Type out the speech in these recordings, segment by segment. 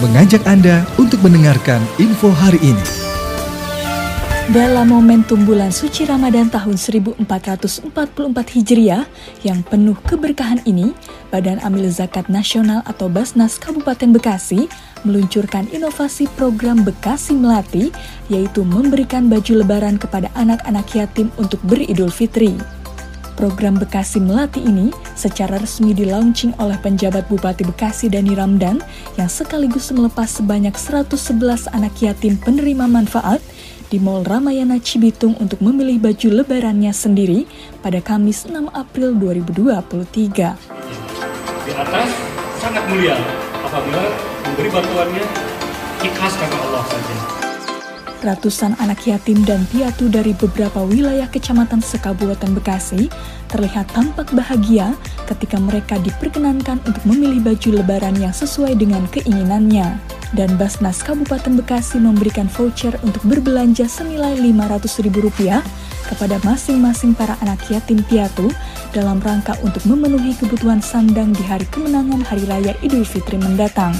mengajak Anda untuk mendengarkan info hari ini. Dalam momentum bulan suci Ramadan tahun 1444 Hijriah yang penuh keberkahan ini, Badan Amil Zakat Nasional atau Basnas Kabupaten Bekasi meluncurkan inovasi program Bekasi Melati, yaitu memberikan baju lebaran kepada anak-anak yatim untuk beridul fitri. Program Bekasi Melati ini secara resmi dilaunching oleh penjabat Bupati Bekasi Dani Ramdan yang sekaligus melepas sebanyak 111 anak yatim penerima manfaat di Mall Ramayana Cibitung untuk memilih baju lebarannya sendiri pada Kamis 6 April 2023. Di atas sangat mulia apabila memberi bantuannya ikhlas karena Allah saja. Ratusan anak yatim dan piatu dari beberapa wilayah kecamatan sekabupaten Bekasi terlihat tampak bahagia ketika mereka diperkenankan untuk memilih baju lebaran yang sesuai dengan keinginannya dan Basnas Kabupaten Bekasi memberikan voucher untuk berbelanja senilai Rp500.000 kepada masing-masing para anak yatim piatu dalam rangka untuk memenuhi kebutuhan sandang di hari kemenangan Hari Raya Idul Fitri mendatang.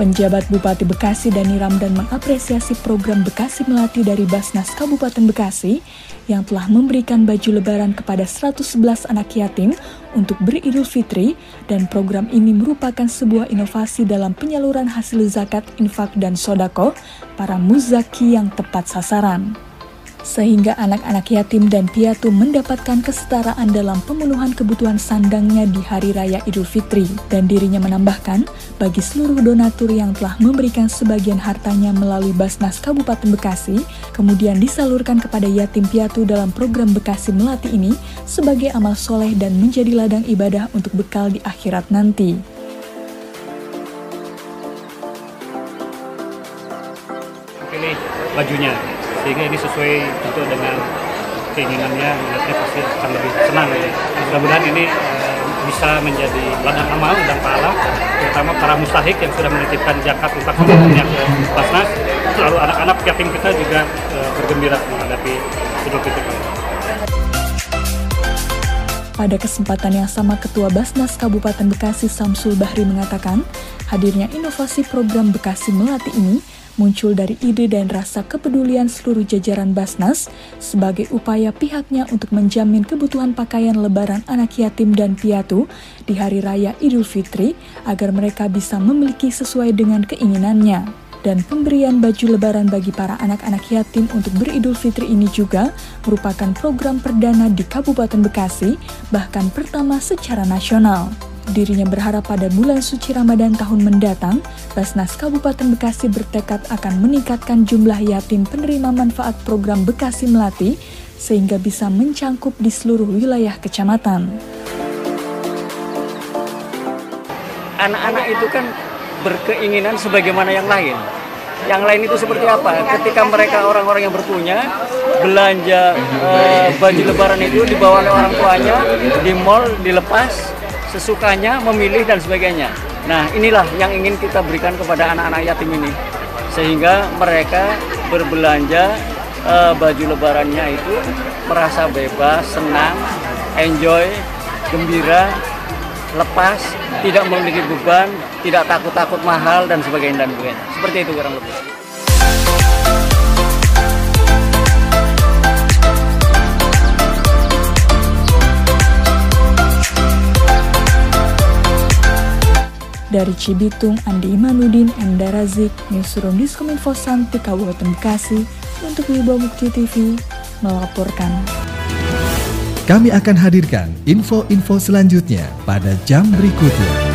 Penjabat Bupati Bekasi Dani Ramdan mengapresiasi program Bekasi Melati dari Basnas Kabupaten Bekasi yang telah memberikan baju lebaran kepada 111 anak yatim untuk beridul fitri dan program ini merupakan sebuah inovasi dalam penyaluran hasil zakat, infak, dan sodako para muzaki yang tepat sasaran sehingga anak-anak yatim dan piatu mendapatkan kesetaraan dalam pemenuhan kebutuhan sandangnya di Hari Raya Idul Fitri. Dan dirinya menambahkan, bagi seluruh donatur yang telah memberikan sebagian hartanya melalui Basnas Kabupaten Bekasi, kemudian disalurkan kepada yatim piatu dalam program Bekasi Melati ini sebagai amal soleh dan menjadi ladang ibadah untuk bekal di akhirat nanti. Pilih bajunya sehingga ini sesuai tentu dengan keinginannya melihatnya pasti akan lebih senang. Ya. mudah-mudahan ini uh, bisa menjadi ladang amal dan pahala terutama para mustahik yang sudah menitipkan zakat untuk sebelumnya ke Basnas. Lalu anak-anak yatim kita juga uh, bergembira menghadapi Idul Fitri pada kesempatan yang sama, Ketua Basnas Kabupaten Bekasi Samsul Bahri mengatakan, hadirnya inovasi program Bekasi Melati ini muncul dari ide dan rasa kepedulian seluruh jajaran Basnas sebagai upaya pihaknya untuk menjamin kebutuhan pakaian lebaran anak yatim dan piatu di Hari Raya Idul Fitri agar mereka bisa memiliki sesuai dengan keinginannya. Dan pemberian baju lebaran bagi para anak-anak yatim untuk beridul fitri ini juga merupakan program perdana di Kabupaten Bekasi, bahkan pertama secara nasional. Dirinya berharap pada bulan suci Ramadan tahun mendatang, Basnas Kabupaten Bekasi bertekad akan meningkatkan jumlah yatim penerima manfaat program Bekasi Melati sehingga bisa mencangkup di seluruh wilayah kecamatan. Anak-anak itu kan berkeinginan sebagaimana yang lain. Yang lain itu seperti apa? Ketika mereka orang-orang yang berpunya belanja eh, baju lebaran itu dibawa oleh orang tuanya di mall dilepas sesukanya memilih dan sebagainya. Nah, inilah yang ingin kita berikan kepada anak-anak yatim ini sehingga mereka berbelanja e, baju lebarannya itu merasa bebas, senang, enjoy, gembira, lepas, tidak memiliki beban, tidak takut-takut mahal dan sebagainya dan sebagainya. Seperti itu kurang lebih. Dari Cibitung, Andi Imanuddin, Enda Razik, Newsroom Diskominfo Santi Kabupaten Bekasi, untuk Wibawa Mukti TV, melaporkan. Kami akan hadirkan info-info selanjutnya pada jam berikutnya.